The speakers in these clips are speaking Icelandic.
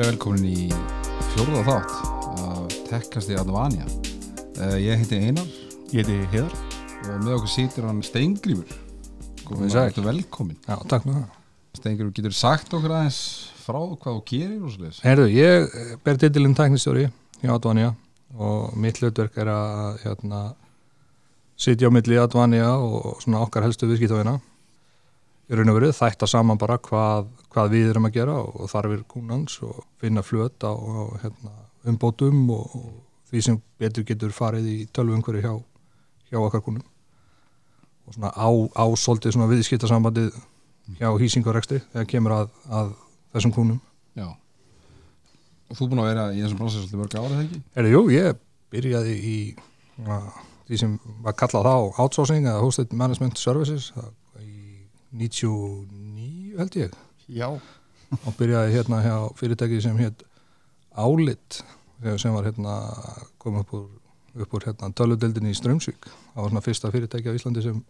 velkomin í fjórða þátt af Tekkast í Advanja. Uh, ég heiti Einar Ég heiti Heiðar og með okkur sýtir hann Steingrímur. Komið sæl. Velkomin. Já, takk með það Steingrímur, getur sagt okkur aðeins frá hvað þú gerir og svo leiðis? Herðu, ég eh, ber titilinn tæknistjóri í Advanja og mitt hlutverk er að hérna, sitja á milli Advanja og svona okkar helstu viðskiptavina í raun og verið þætta saman bara hvað, hvað við erum að gera og þarfir kúnans og finna flöt á, hérna, umbótum og, og því sem betur getur farið í tölvumhverju hjá, hjá okkar kúnum og svona á, ásóldið svona viðskiptasambandið hjá hýsingarekstri þegar kemur að, að þessum kúnum Já. Og þú er búin að vera í þessum bransið svolítið mörg ára, þegar ekki? Erðu, jú, ég byrjaði í na, því sem var kallað þá outsourcing eða hosted management services það, 99 held ég. Já, og byrjaði hérna hjá fyrirtæki sem hétt Álit sem var hérna komið upp úr, upp úr hérna töludeldinni í Strömsvík það var svona fyrsta fyrirtæki á Íslandi sem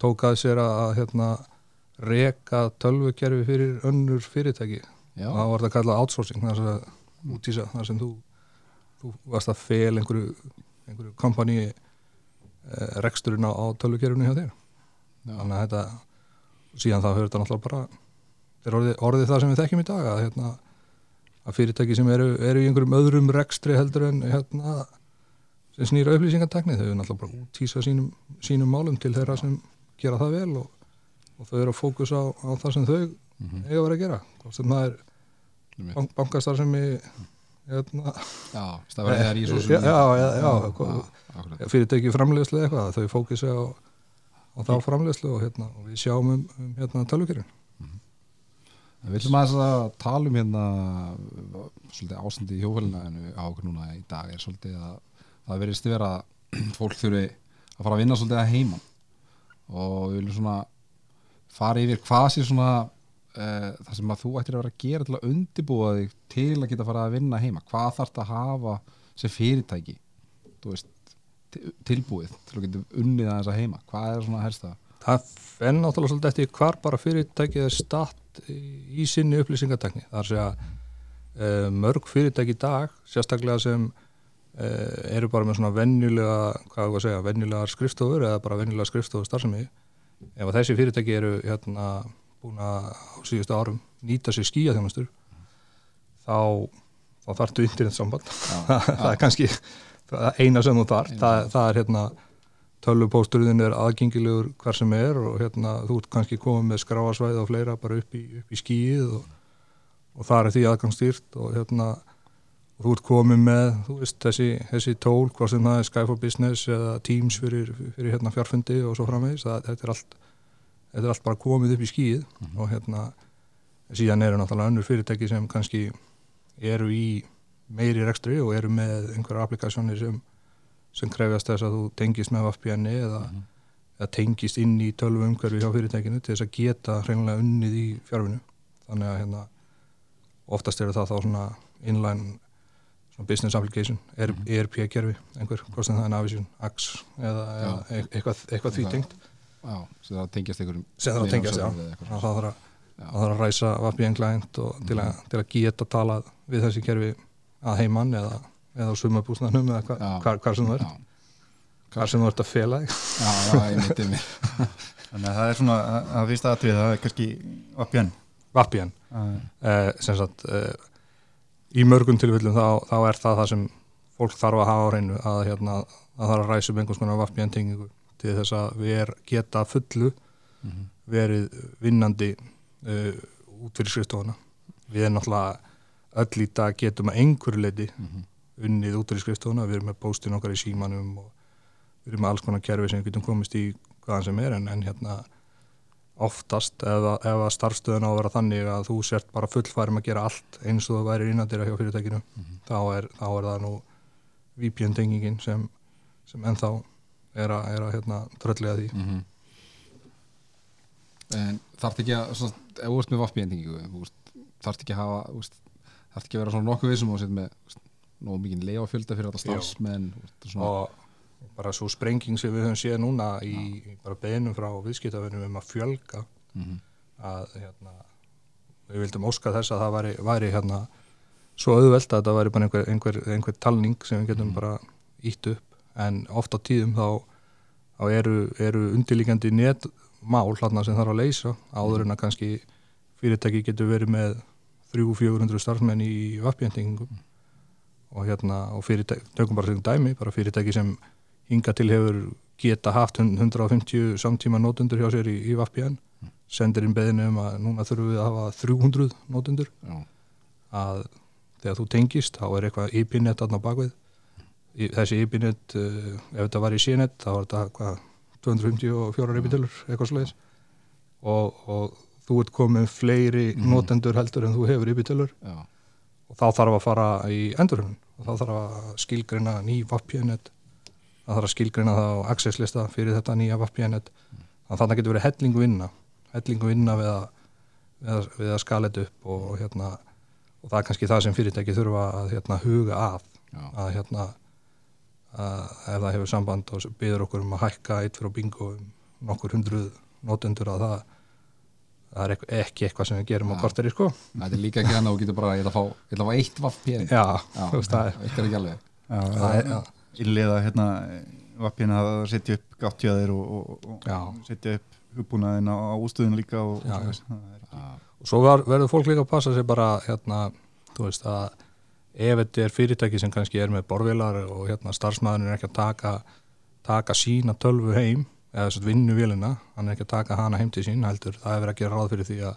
tók að sér að hérna reka tölvukerfi fyrir önnur fyrirtæki. Já. og það var það kallað outsourcing þar sem útísa, þar sem þú þú varst að fel einhverju einhverju kompani eh, reksturinn á, á tölvukerfinu hjá þér. Já. þannig að þetta síðan þá höfður þetta náttúrulega bara er orðið, orðið það sem við þekkjum í dag að, hérna, að fyrirtæki sem eru, eru í einhverjum öðrum rekstri heldur en hérna, sem snýra upplýsingartekni þau eru náttúrulega bara útísa sínum, sínum málum til þeirra sem gera það vel og, og þau eru að fókus á, á það sem þau Mhm. eiga að vera að gera hvort sem það er bankastar sem í hérna, Já, það verður þegar í svo sem já, já, já, já, fyrirtæki framleiðslu eða eitthvað þau fókusi á, á þá framleiðslu og, hérna, og við sjáum um, um hérna, tölvukerfin. Við viljum aðeins að tala um hérna svolítið ástandi í hjófælina á okkur núna í dag er svolítið að það verðist vera að fólk þurfi að fara að vinna svolítið að heiman. Og við viljum svona fara yfir hvað sé svona uh, það sem að þú ættir að vera að gera til að undibúa þig til að geta fara að vinna heima. Hvað þarf það að hafa sem fyrirtæki? Þú veist, tilbúið til að geta unnið aðeins að heima? Hvað er svona helst það? það fenn náttúrulega svolítið eftir hvar bara fyrirtækið er statt í, sinni upplýsingatekni það er að segja uh, mörg fyrirtæki í dag sérstaklega sem uh, eru bara með svona venjulega hvað er að segja, venjulegar skrifstofur eða bara venjulega skrifstofur starfsemi ef að þessi fyrirtæki eru hérna búin að á síðustu árum nýta sér skýja þjónustur þá, þá þarftu internetsamband. Það er kannski það eina sem þú þarf það, það er hérna tölvupósturinn er aðgengilegur hver sem er og hérna þú ert kannski komið með skráasvæði og fleira bara upp í, upp í skíið og, og það er því aðgangstýrt og hérna og þú ert komið með, þú veist, þessi, þessi tól, hvað sem það er Sky for Business eða Teams fyrir, fyrir hérna fjárfundi og svo framvegis, það, þetta er allt þetta er allt bara komið upp í skíið og hérna, síðan eru náttúrulega önnur fyrirtæki sem kannski eru í meiri rekstri og eru með einhverja applikasjónir sem sem krefjast þess að þú tengist með VPN eða, eða tengist inn í tölvu umhverfi hjá fyrirtækinu til þess að geta hreinlega unnið í fjárvinu þannig að hérna oftast eru það þá svona inline svona business application, er, ERP-kerfi einhver, hvort sem það er Navision, Axe eða, eða e- eitthvað, eitthvað því tengt. Já, sem það tengjast einhverjum sem það tengjast, já, það þarf að, ræsa VPN client og til, að, geta talað við þessi kerfi að heimann eða, eða á sumabúsnaðnum eða hva, hvar, hvar sem þú ert. Hvar sem þú ert að fela þig. Já, já, ég myndi mér þannig að það er svona að- fyrsta atrið, það er kannski VPN uh, eh, sem sagt eh, í mörgum tilfellum þá, þá er það það sem fólk þarf að hafa á reynu að, hérna, að það er að ræsa um einhvers konar VPN tengingu til þess að við er geta fullu Mhm. verið vinnandi uh, út fyrir skrifstofuna við erum náttúrulega öll í dag getum að einhverju leiti Mhm. unnið út fyrir skrifstofuna, við erum með póstin okkar í símanum og við erum með alls konar kerfi sem við getum komist í hvaðan sem er en, en hérna oftast ef, að- starfstöðun á að vera þannig að þú sért bara fullfærum að gera allt eins og það væri innandira hjá fyrirtækinu þá, er, þá er það nú VPN-tengingin sem, sem ennþá er að, er að hérna, tröllega því Mhm. En þarf ekki að svona, ef þú ert með vaffbjendingu þarf ekki að hafa þarf ekki að vera svona nokkuð setja með þú veist, nógu mikið leiða fjölda fyrir Jú. starfsmenn og bara svo sprenging sem við höfum séð núna í, í bara beinum frá viðskiptafinnum um að fjölga Mhm. að hérna, við vildum óska þess að það væri, væri hérna, svo auðvelt að þetta væri bara einhver, einhver, einhver talning sem við getum Mhm. bara ítt upp en oft á tíðum þá, þá eru, eru undirlíkjandi netmál hladna sem þarf að leysa áður en að kannski fyrirtæki getur verið með 300-400 starfsmenn í vappjendingum og hérna og tökum bara sem dæmi bara fyrirtæki sem hinga til hefur geta haft 150 samtíma nótundur hjá sér í, í VPN sendir inn beðinu um að núna þurfum við að hafa 300 nótundur að þegar þú tengist þá er eitthvað IP-net aðna bakvið. Í, þessi IP-net uh, ef þetta var í CNET þá var þetta hvað 254 IP-tölur eitthvað sliðis og, og þú ert komið fleiri Mhm. notendur heldur en þú hefur já, og þá þarf að fara í endurhörun og þá þarf að skilgreina ný VPN-net það þarf að skilgreina það á access lista fyrir þetta nýja VPN-net þannig að þarna getur verið hellingu vinna. Hellingu vinna við að, við að, að skala þetta upp og, hérna, og það er kannski það sem fyrirtæki þurfa að hérna, huga að. Að hérna að ef það hefur samband og byður okkur um að hækka eitt fyrir bingo um nokkur hundruð notendur að það það er ekki, eitthvað sem við gerum á Já. korteri sko þetta er líka ekki hann að þú getur bara ég ætla að fá, ætla að fá eitt vaff pér já, þú veist það er eitt er ekki alveg Já, það er, já, Illeða hérna vappina að setja upp gáttjöðir og, og, og Já. setja upp hugbúnaðin á, á ústöðun líka og, Já, og já. svo það er ekki- Já, og svo var, verður fólk líka að passa sig bara hérna, þú veist að ef þetta er fyrirtæki sem kannski er með borðvélar og hérna starfsmæðurinn er ekki að taka taka sína tölvu heim eða þess að vinnu vélina, hann er ekki að taka hana heim til sín heldur, það er verið að gera ráð fyrir því að,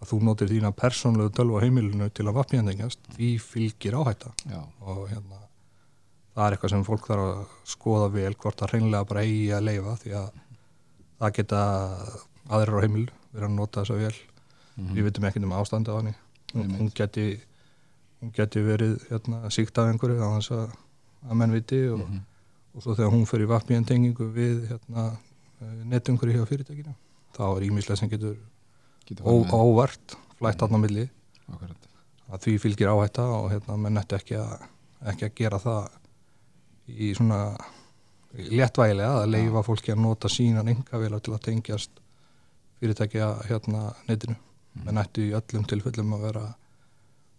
að þú notir þína persónlegu tölvu á heimilinu til að vapnjandingjast, því fylgir áhætta. Já, og hérna það er eitthvað sem fólk þarf að skoða vel hvort það hreinlega bara eigi að leifa því að það geta aðrir á heimil verið að nota þessa vel Mhm. við veitum ekkert um ástandi á henni. Hún, hún geti hún geti verið hérna, síkt af einhverju þess að, að menn viti og, Mhm. Og svo þegar hún fyrir vappíðan tengingu við hérna, netumhverju hjá fyrirtækinu þá er ímislega sem getur getur óvart flætt þarna á milli. Akkurat. að því fylgir áhætta og hérna, menn ætti ekki ekki að gera það í svona léttvægilega að leifa fólki að nota sínan engavela til að tengjast fyrirtækja hérna netinu. Menn ætti í öllum tilfellum að vera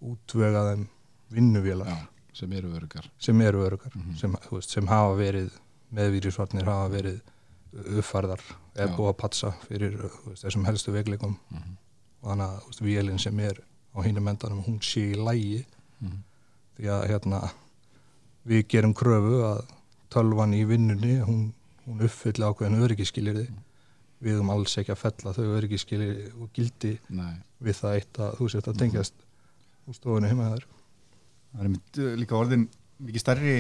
útvega þeim vinnuvélar. Já, sem eru örgar sem eru örugar Mhm. sem, þú veist, sem hafa verið meðvírisvarnir hafa verið uppfærðar eða búið að patsa fyrir veist, þessum helstu veikleikum. Mhm. og þannig að veist, vélinn sem er á hínum endanum hún sé í lægi Mhm. því að hérna við gerum kröfu að tölvan í vinnunni hún, hún uppfylli ákveðin öryggiskilirði við um alls ekki að fella þau öryggiskilirði og gildi Nei, við það eitt að þú sért að tengjast úr stofunni heima þær það er mynd, uh, líka orðin mikið stærri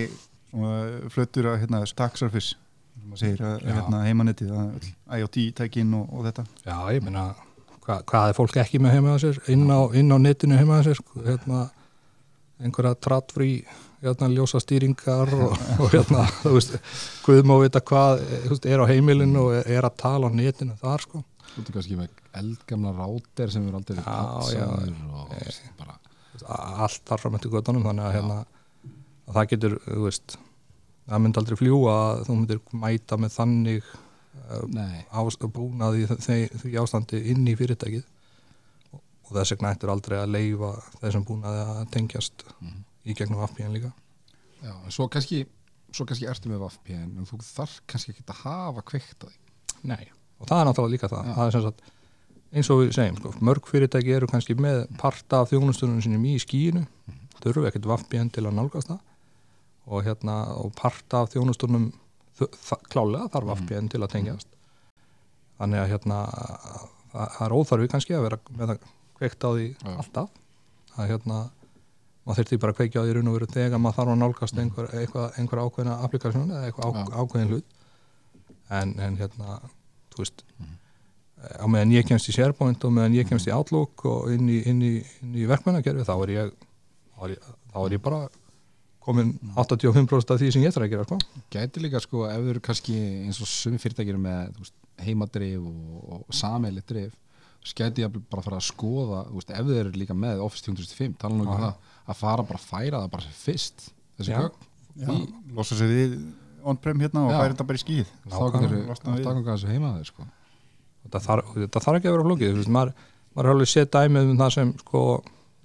svona, flötur að hérna, stack surface sem maður segir að Já. hérna, heimanetti IoT-tækin og, og þetta Já, ég meina, hva, hvað er fólk ekki með heima að sér, inn á, inn á netinu heima að sér, hérna, einhverja trattfrí, hérna, ljósa stýringar og, og hérna, þú veist, hvað má vita hvað eh, þú veist, er á heimilinu og er, að tala á netinu þar, sko. þú ert kannski með eldgamla ráter sem eru aldrei Já, patsaður já. og veist, bara veist, allt þar fram eftir göttunum, þannig að, hérna, að það getur, veist, það myndi aldrei fljúa að þú myndir mæta með þannig uh, Nei, búnað í því, ástandi inn í fyrirtækið og, og þess vegna ættur aldrei að leifa þessum búnaði að tengjast Mhm. í gegnum VPN líka já, en svo kannski svo kannski ertu með VPN en þú þarf kannski ekki að hafa kveikt að því Nei. og það er náttúrulega líka það, Já. það er sem sagt, eins og við segjum, sko, mörg fyrirtæki eru kannski með parta af þjónustunum sinni í skíinu þurfu ekkert VPN til að nálgast það. Og hérna og parta af þjónustunum klálega þarf Mhm. VPN til að tengjast. Þannig að hérna það það er óþarfi kannski að vera með það kveikt á því Já. alltaf. Að hérna maður þurfti bara að kveikja á því raun og veru þegar maður þarf að nálgast einhver, einhver, einhver ákveðna applikasjón eða eitthvað á, Já. ákveðin hlut. En, en hérna þú veist á meðan ég kemst í SharePoint og meðan ég kemst í Outlook og inn í, inn í, inn í verkmennakerfi þá er ég þá er ég, þá er ég bara komin 85% af því sem ég þarf að gera sko. Gæti líka sko ef þau eru kannski eins og sumi fyrirtækir með þú veist, heimadrif og, og sameili drif þess gæti ég bara að fara að skoða þú veist, ef þau eru líka með Office 365 tala nú ekki um það að fara bara að færa það bara fyrst þessi Já, losa sig við on-prem hérna og Já. færi þetta bara í skíð. Þá þú staðganga þessu heima þeir sko þetta, þarf, þetta þarf ekki að vera flókið þú veist, maður, maður er alveg séð dæmið um það sem sko,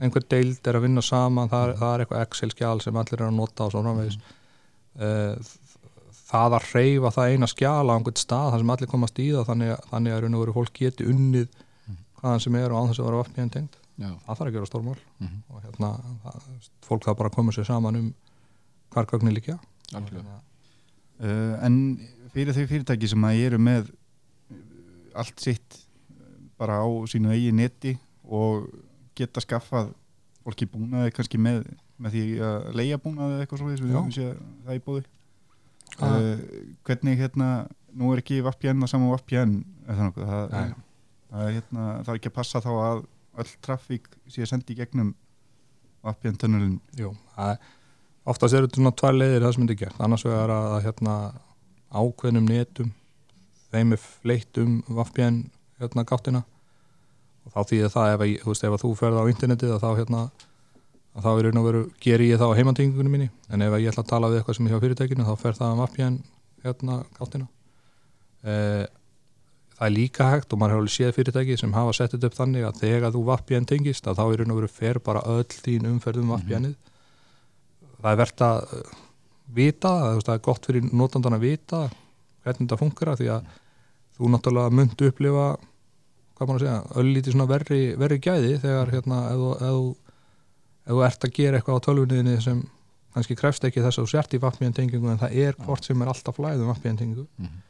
einhver deild er að vinna saman það, er- það er eitthvað Excel-skjál sem allir er að nota og svo framvegis. Mm. það að reyfa það eina skjál á einhvern stað þar sem allir komast í það þannig, þannig að raun og veru fólk geti unnið hvaðan sem er og án þess að vera VPN tengt já, það þarf að gera stórmál. Mhm. og hérna, það, fólk það bara koma sér saman um hvar gögnin líkja algjörlega. Uh, en fyrir þau fyrirtæki sem að eru með allt sitt bara á sínu eigi neti og geta skaffað fólki búnaði kannski með, með því að leia búnaði eitthvað svo við Já. höfum séð það í bóði uh, hvernig hérna nú er ekki VPN að sama VPN það, það, það, er, hérna, það er ekki að passa þá að öll trafík sé að sendi gegnum VPN tunnelin. Jú, er oftast eru þetta svona tvær leiðir það sem myndi gert, annars vegar að hérna, ákveðnum netum þeim er fleitt um VPN hérna gáttina. Og þá þýðir það ef, að, ég- þú veist, ef að þú ferð á internetið að þá hérna að þá er raun og veru, geri ég það á heimantingunum minni. En ef að ég ætla að tala við eitthvað sem er hjá fyrirtækinu þá fer það um VPN hérna gáttina. Eh, það er líka hægt og maður hefur séð fyrirtæki sem hafa sett þetta upp þannig að þegar þú VPN tengist að þá er raun og veru fer bara öll þín umferð um VPN-ið það er verðt að uh, vita, það, er gott fyrir notandan að vita hvernig þetta funkar því að þú náttúrulega munt upplifa hvað maður að segja, öllítið svona verri, verri gæði þegar hérna ef þú, ert að gera eitthvað á tölvunniðinni sem kannski krefst ekki þess að þú sért í VPN tengingu en það er hvort sem er alltaf flæð um VPN tengingu Mhm.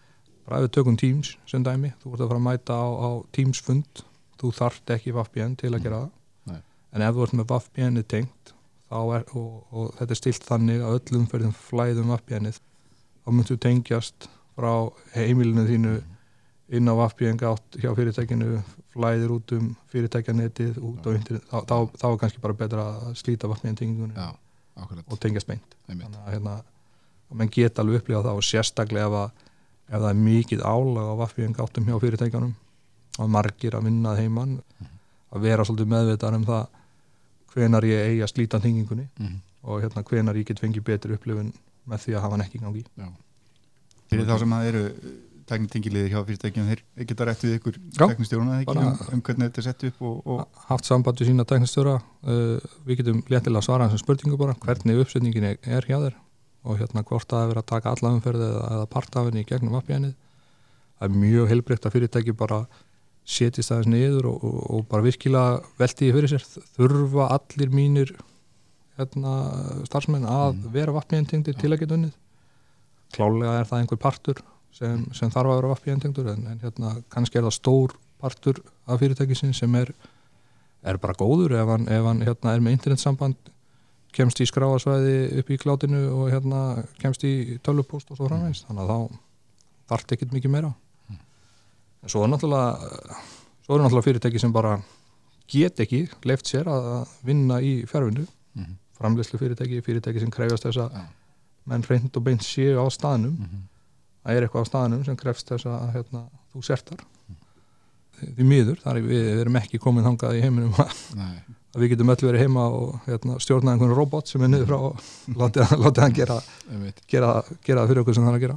bara ef við tökum Teams sem dæmi, þú ert að fara að mæta á, á Teams fund, þú þarft ekki VPN til að gera það. Nei. en ef þú ert með VPN-ið tengt þá er, og, og þetta er stilt þannig að öllum ferðum flæðum VPN-ið þá myndu tengjast frá heimilinu þínu inn á VPN gátt hjá fyrirtækinu flæðir út um fyrirtækjanetið út á internet, þá, þá, þá er kannski bara betra að slíta akkurat. Og tengjast beint. Einmitt. þannig að hérna, að menn geta alveg upplifa það og sérstaklega ef, að, ef það er mikið álag á VPN gáttum hjá fyrirtækjanum og margir að vinna að heiman að vera svolítið meðvitað um það hvenar ég eigi að slíta tengingunni Mhm. og hérna hvenar ég get fengið betri upplifun með því að hafa hann ekki í gangi. Já, fyrir þá sem það eru teknitingilegir hjá fyrirtækjum þeir geta rætt við ykkur bara- um, um hvernig þetta er sett upp og, og haft samband við sína teknistjóra uh, við getum léttilega svara þessum spurningu bara hvernig uppsetningin er, hjá þér og hérna hvort það er verið að taka alla umferði eða, eða part af henni í gegnum VPN-ið það er mjög heilbreytt að fyrirtæki bara setjist aðeins niður og, og, og bara virkilega velti því fyrir sér. Þurfa allir mínir hérna, starfsmenn að vera VPN-tengdir til að geta unnið? Klálega er það einhver partur sem, sem þarf að vera VPN-tengdur en, en hérna, kannski er það stór partur af fyrirtækisin sem er er bara góður ef hann, ef hann hérna, er með internetsamband kemst í skráasvæði upp í klátinu og hérna, kemst í tölvupóst og svo framvegist þannig að þá þarf ekkert mikið meira en svo er náttúrulega svo eru náttúrulega fyrirtæki sem bara get ekki leift sér að vinna í fjárvinnu Mhm. framleyslu fyrirtæki, fyrirtæki sem krefjast þess að Já. menn reynd og beint séu á staðnum Mhm. Það er eitthvað á staðnum sem krefst þess að hérna, þú sertar því miður, þar við, við erum ekki komin þangað í heiminum að að við getum öll verið heima og hérna, stjórna einhvern robot sem er niður frá og látið hann- gera, gera, gera það fyrir okkur sem það er að gera.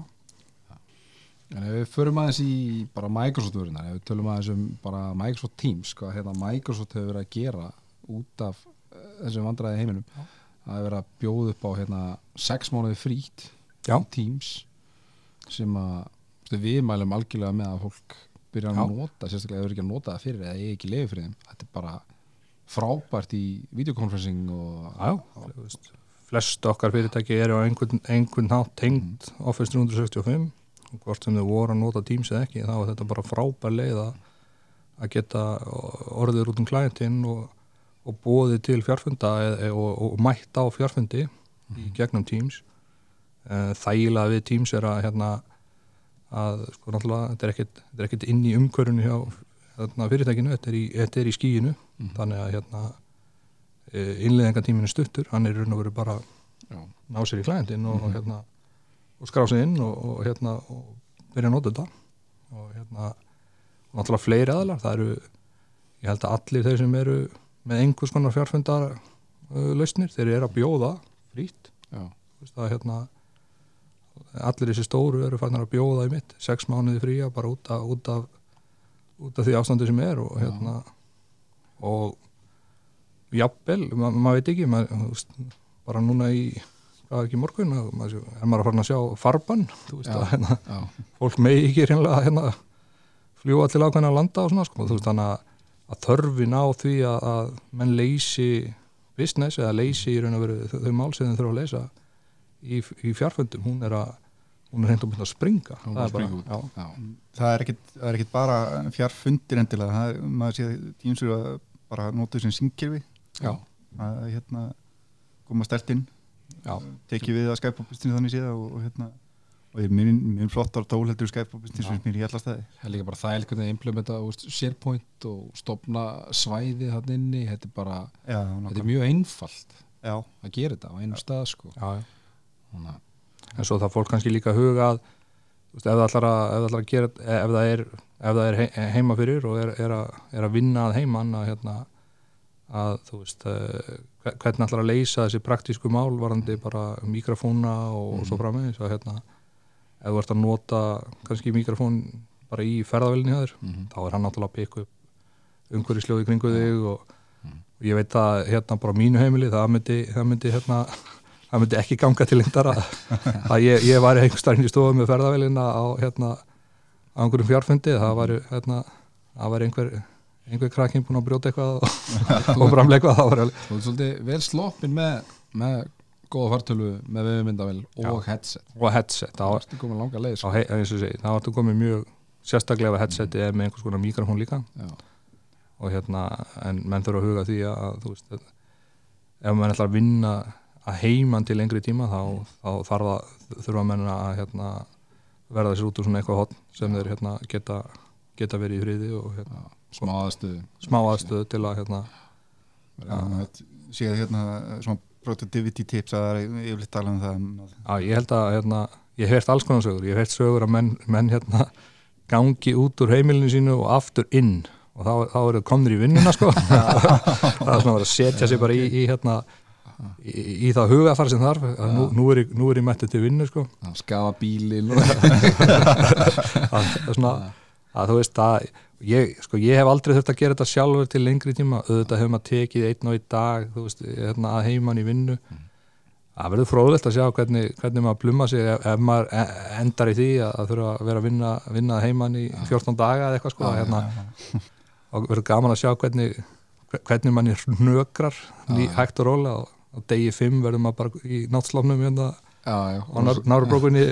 En ef við förum aðeins í bara Microsoft-vörunar, ef við tölum aðeins um bara Microsoft Teams, hvað hérna Microsoft hefur verið að gera út af eh, þessum vandræði heiminum, það hefur verið að bjóða upp á hérna sex mánuði frít Já. Teams sem að við mælum algjörlega með að fólk byrja að Já. nota, sérstaklega ef við ekki að nota það fyrir eða ég ekki lefi fyrir þeim, þetta er bara frábært í videokonferencing og Já, flest okkar fyrirtæki eru á einhvern, einhvern hátt tengt Office 365 og hvort sem þau voru að nota Teams eða ekki þá er þetta bara frábær leið að geta orðið út um klæntinn og, og bóðið til fjárfunda eð, og, og mætt á fjárfundi í gegnum Teams þægilega við Teams er að hérna að sko náttúrulega þetta er ekkert, þetta er ekkert inn í umkörunni hjá hérna, fyrirtækinu, þetta er í, þetta er í skíinu þannig að hérna innleðingatíminu stuttur, hann er raun og veru bara Já. ná sér í klæðindin og, og hérna og skrá sig inn og, og hérna og byrja að nota þetta. Og hérna náttúrulega fleiri aðlar, það eru ég held að allir þeir sem eru með einhvers konar fjárfundar uh, lausnir, þeir eru að bjóða Já. það er hérna allir þessi stóru eru fannar að bjóða í mitt, sex mánuði fría bara út af, út af, út af því ástandi sem er og hérna og jafnvel, ma maður veit ekki maður, veist, bara núna í hvað ekki morgun, að maður, er maður að fara að sjá farbann, þú veist Já. að hérna, já, fólk megi ekki reynlega hérna fljúa til ákveðna landa og svona sko, veist þannig að, að þörfin á því að, að menn leysi business eða leysi í raun og veru þau, þau mál sem þau þurfa að leysa í, í fjárfundum, hún er að hún er reynd að byrja að springa. Það er er út. já, já, það er ekkit, það er ekkit bara fjarfundir endilega, það er, maður sé tíms eru að bara nota þessum syngkirfi já, að hérna koma stert inn. Já, tekið við að Skype-opistinu þannig séða og, og hérna og ég er mjög, flottar tól heldur Skype-opistinu sem mér í alla staði. Það er líka bara það er implementa SharePoint og stopna svæði þannig inni, þetta er bara já, þetta er mjög einfalt já, að gera þetta á einum stað sko. Já, en svo það fólk kannski líka huga að ef það ætlar að, ef það ætlar að gera ef það er, ef það er he- heima fyrir og er, er, að, er að vinna að heiman að, hérna, að þú veist eh, hve- hvernig ætlar að leysa þessi praktísku mál varandi bara mikrofóna og, og svo framvegis að hérna, ef þú ert að nota kannski mikrofón bara í ferðavelinni hjá þér Mhm. þá er hann náttúrulega að pikka upp umhverjusljóði kringu þig og, og ég veit að hérna bara mínu heimili það myndi, það myndi hérna það myndi ekki ganga til lengdar að, ég, ég var einhver starfinn í stofu með ferðavélina á hérna á einhverjum fjárfundi, það var hérna, það var einhver einhver krakkin búin að brjóta eitthvað og, og framlega eitthvað, það var alveg þú ert svolítið vel sloppin með, með góða fartölu með viðmyndavel og headset. Og headset, það var ertu komin langa leið sko. hei- segi, það vartu komið mjög sérstaklega ef headseti er með einhvers konar mikrofón líka. Já, og hérna, en menn þurfa að huga því að, þú veist, ef menn ætlar að vinna að heiman til lengri tíma þá, þá þarf að þurfa menn að hérna, verða sér út úr svona eitthvað hotn sem þeir hérna, geta, geta verið í friði og hérna, smá aðstöðu. smá aðstöðu til að hérna, séð hérna svona productivity tips að það er yfirleitt talað um það að ég held að hérna, ég hef heyrt alls konar sögur, ég hef heyrt sögur að menn, menn hérna, gangi út úr heimilinu sínu og aftur inn. Og þá, þá eru komnir í vinnuna sko. Það er svona að setja sig bara í, í hérna í, í það hugafar sem þarf. Að nú, nú, er ég, ég mettið til vinnu sko. Já, skafa að, það er svona að þú veist að ég, sko, ég hef aldrei þurft að gera þetta sjálfur til lengri tíma. Auðvitað hefur maður tekið einn og einn dag veist, hérna, að heiman í vinnu. Það verður fróðlegt að sjá hvernig, hvernig maður plumma sig ef, ef maður e- endar í því að, að þurfa að vera að vinna, vinna að heiman í 14 daga eða eitthvað sko, hérna, og verður gaman að sjá hvernig hvernig manni hnökrar ný, hægt og rólega og á degi 5 verður maður bara í náttslofnum hérna á nárubrókunni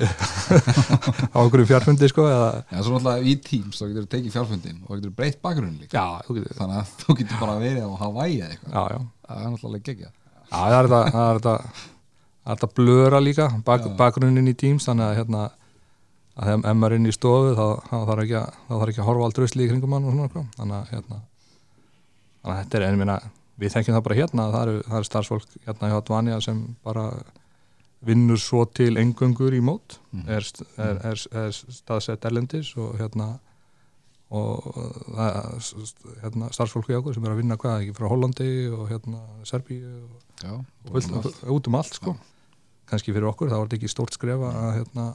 á einhverju fjárfundi sko eða, já, svo náttúrulega í Teams þá getur þú tekið fjárfundin og getur breytt bakgrunn líka. Já, þú getur þannig að þú getur bara verið á Hawaii eða eitthvað. Já, já, það er náttúrulega gegja já, það er þetta þetta blöra líka bak, bakgrunnin í Teams þannig að hérna að ef maður er inn í stofu þá, þá þarf ekki að, þá þarf ekki að horfa allt rusli í kringum hann og svona eitthvað. þannig að hérna þannig að þetta er en minna við þekkjum það bara hérna það eru, það eru starfsfólk hérna hjá Dvanja sem bara vinnur svo til engöngur í mót er, er, er, er staðsett erlendis og hérna og það er hérna, starfsfólk í okkur sem er að vinna hvað ekki frá Hollandi og hérna Serbíu og, já, og fullt, út um allt sko. Kannski fyrir okkur, það var þetta ekki stórt skref að hérna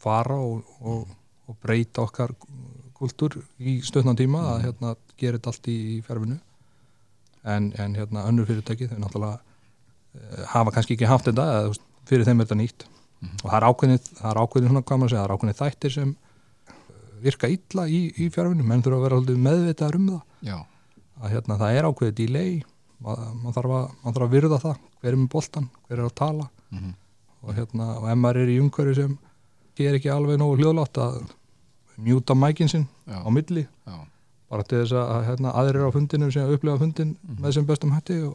fara og, og, og breyta okkar kultúr í stöðnan tíma að hérna gera þetta allt í, í fjárfinu en, en hérna önnur fyrirtæki þau náttúrulega uh, hafa kannski ekki haft þetta eða fyrir þeim er þetta nýtt. Og það er ákveðin, það er ákveðin svona hvað maður segja, það er ákveðin þættir sem eh, virka illa í, í fjárfinu menn þurfa að vera meðvitaðar um það. Já, að hérna, það er ákveðið delay mað þarf, maður þarf að virða það hver er með boltan, hver er að tala. Mhm. og hérna, og ef maður er í umhverju sem ger ekki alveg nógu hljóðlátt að mjúta mækin sinn Já. á milli já, bara til þess að hérna, aðrir á fundinu sem upplifa fundin með sem bestum hætti og,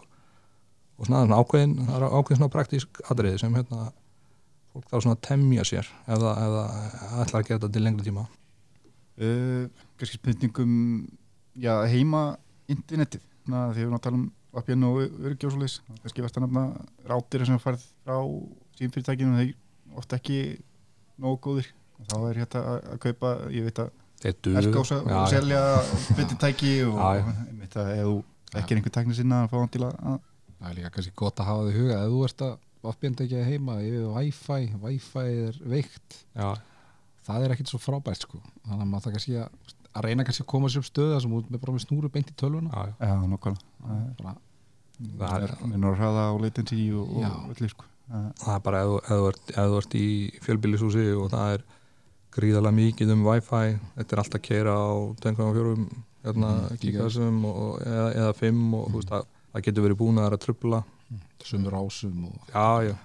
og svona, svona ákveðin það er ákveðin svona praktísk atriði sem hérna, fólk þarf svona að temja sér ef það, ætlar að gera þetta til lengri tíma. Uh, kannski spurningum já, heima internetið. Því við erum að tala um VPN og svoleiðis. Kannski varst að nefna rátir sem farið frá símfyrirtækinu þeir ofta ekki nógu góðir. Þá er hérna að, að kaupa ég veit að Erskás að Já, selja fyrirtæki og ef þú ekki er einhver tækni sinna að fá hann til að að- það er líka kannski gott að hafa þau huga. Ef þú ert að vaffbjönda ekki heima yfir Wi-Fi, Wi-Fi er veikt. Já, það er ekkit svo frábært sko. Þannig að maður það kannski að, að reyna kannski að koma sér upp stöða sem út með bara með snúru beint í tölvuna. Já, já. já, nokkvæmlega Það er- bara Það er- minnur að hraða á latency og, og öllu sko. Það- er bara ef, þú- ef, þú ert, ef þú ert í fjölbýlishúsi og það er gríðarlega mikið um wifi. Þetta er alltaf að keira á 2.4 hérna, Mhm, gigasum og, eða, eða 5 og þú veist að það getur verið búin að trubla sumur ásum og já, já,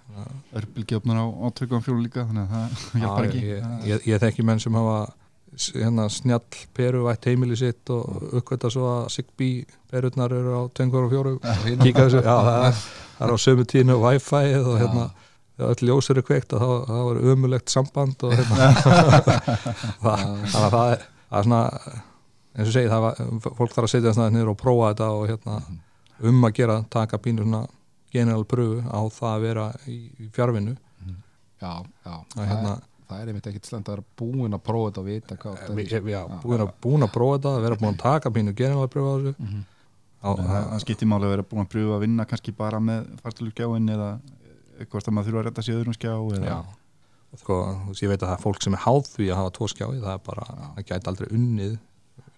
örbylgjöfnur á, á 2.4 líka þannig að það já hjálpar ekki. ég, Það- ég, ég þekki menn sem hafa hérna snjall peruvætt heimili sitt og uppkvæmta svo að Zigbee perurnar eru á 2.4 kíka þessu, já það er, það er á sömu tíðinu wifi og hérna þegar öll ljós eru kveikt og þá, þá er umulegt samband og hérna. Það, þannig að það er, það er svona eins og segi, það var, fólk þarf að setja þess niður og prófa þetta og hérna um að gera, taka pínu svona general pröfu á það að vera í, í fjárvinnu já, já, að það, hérna, er, það er einmitt ekkit slemt að vera búin að prófa þetta og vita hvað við, þetta er. við, já, búin, að, búin að prófa þetta, vera búin að taka pínu general pröfu á þessu. Mhm. á, það, það skiptir máli að vera búin að pröfa að vinna kannski bara með fartalugskjáin eða eitthvað að maður þurfa að redda sér öðrum skjá eða, sko, ég veit að það er fólk sem er háð því að hafa tvo skjái, það er bara, það gæti aldrei unnið,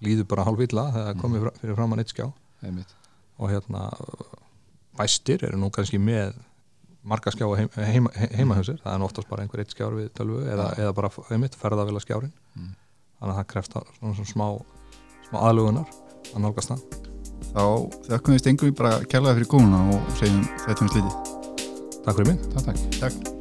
líður bara hálf illa þegar það komið fra- fyrir framann eitt skjá. Einmitt. Og hérna væstir eru nú kannski með marga skjá heim, heima, heima hjá sér. Það er oftast bara einhver eitt skjár við tölvu eða, eða bara einmitt ferðavila skjárin Mm. þannig að það krefst á- svona, svona smá, smá aðlugunar að nálgast það. Þá þakkum við stengum við bara kærlega fyrir komuna og segjum þetta um sliti Takk fyrir mig. Takk, takk. Takk